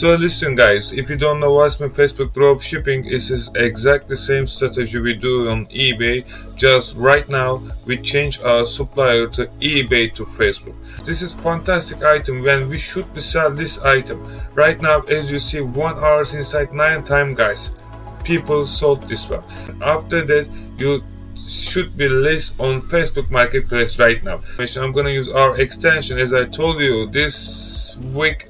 So listen guys, if you don't know what's my Facebook dropshipping, it is exactly the same strategy we do on eBay. Just right now we change our supplier to eBay to Facebook. This is fantastic item when we should be sell this item. Right now as you see 1 hours inside 9 time guys. People sold this one. After that you should be list on Facebook Marketplace right now. I'm gonna use our extension as I told you this week